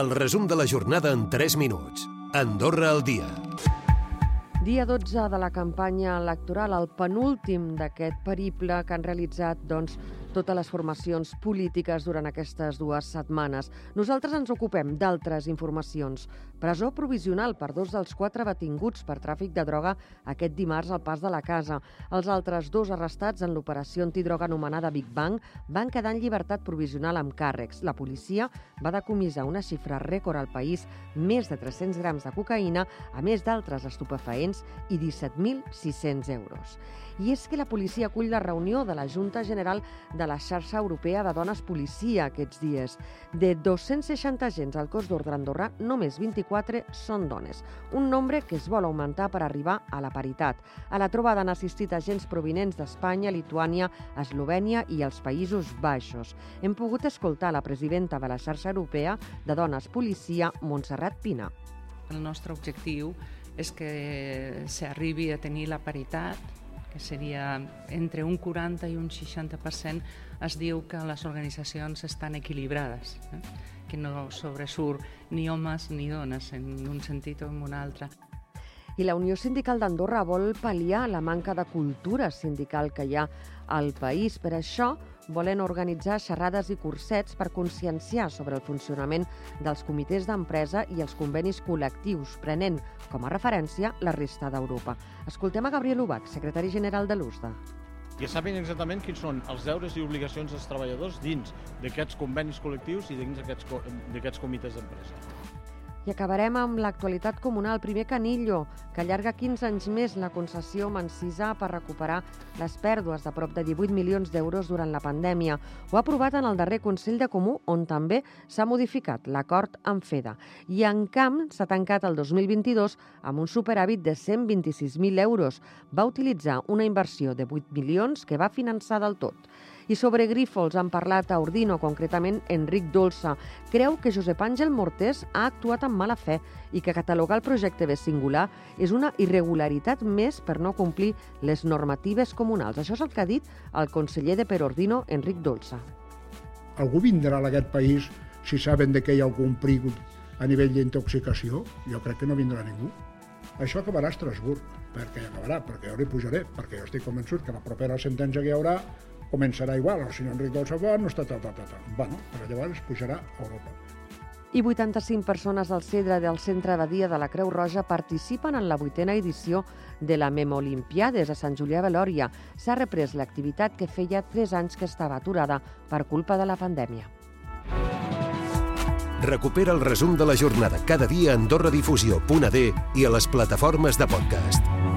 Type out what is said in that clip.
El resum de la jornada en 3 minuts. Andorra al dia. Dia 12 de la campanya electoral, el penúltim d'aquest periple que han realitzat doncs, totes les formacions polítiques durant aquestes dues setmanes. Nosaltres ens ocupem d'altres informacions. Presó provisional per dos dels quatre detinguts per tràfic de droga aquest dimarts al pas de la casa. Els altres dos arrestats en l'operació antidroga anomenada Big Bang van quedar en llibertat provisional amb càrrecs. La policia va decomissar una xifra rècord al país, més de 300 grams de cocaïna, a més d'altres estupefaents i 17.600 euros. I és que la policia acull la reunió de la Junta General de la xarxa europea de dones policia aquests dies. De 260 agents al cos d'ordre andorrà, només 24 són dones, un nombre que es vol augmentar per arribar a la paritat. A la trobada han assistit agents provinents d'Espanya, Lituània, Eslovènia i els Països Baixos. Hem pogut escoltar la presidenta de la xarxa europea de dones policia, Montserrat Pina. El nostre objectiu és que s'arribi a tenir la paritat que seria entre un 40 i un 60%, es diu que les organitzacions estan equilibrades, eh? que no sobresurt ni homes ni dones en un sentit o en un altre. I la Unió Sindical d'Andorra vol pal·liar la manca de cultura sindical que hi ha al país. Per això, volen organitzar xerrades i cursets per conscienciar sobre el funcionament dels comitès d'empresa i els convenis col·lectius, prenent com a referència la resta d'Europa. Escoltem a Gabriel Ubach, secretari general de l'USDA que sàpiguen exactament quins són els deures i obligacions dels treballadors dins d'aquests convenis col·lectius i dins d'aquests comitès d'empresa. I acabarem amb l'actualitat comunal. Primer Canillo, que allarga 15 anys més la concessió Mancisa per recuperar les pèrdues de prop de 18 milions d'euros durant la pandèmia. Ho ha aprovat en el darrer Consell de Comú, on també s'ha modificat l'acord amb FEDA. I en camp s'ha tancat el 2022 amb un superàvit de 126.000 euros. Va utilitzar una inversió de 8 milions que va finançar del tot. I sobre Grífols han parlat a Ordino, concretament Enric Dolça. Creu que Josep Àngel Mortés ha actuat amb mala fe i que catalogar el projecte de singular és una irregularitat més per no complir les normatives comunals. Això és el que ha dit el conseller de Perordino, Enric Dolça. Algú vindrà a aquest país si saben de que hi ha algun perill a nivell d'intoxicació? Jo crec que no vindrà ningú. Això acabarà a Estrasburg, perquè acabarà, perquè jo li pujaré, perquè jo estic convençut que la propera sentència que hi haurà començarà igual, el senyor Enric del Safort no està tal, tal, tal, tal. Bueno, però llavors pujarà a Europa. I 85 persones del CEDRE del Centre de Dia de la Creu Roja participen en la vuitena edició de la Memolimpiades a Sant Julià de Lòria. S'ha reprès l'activitat que feia 3 anys que estava aturada per culpa de la pandèmia. Recupera el resum de la jornada cada dia a AndorraDifusió.d i a les plataformes de podcast.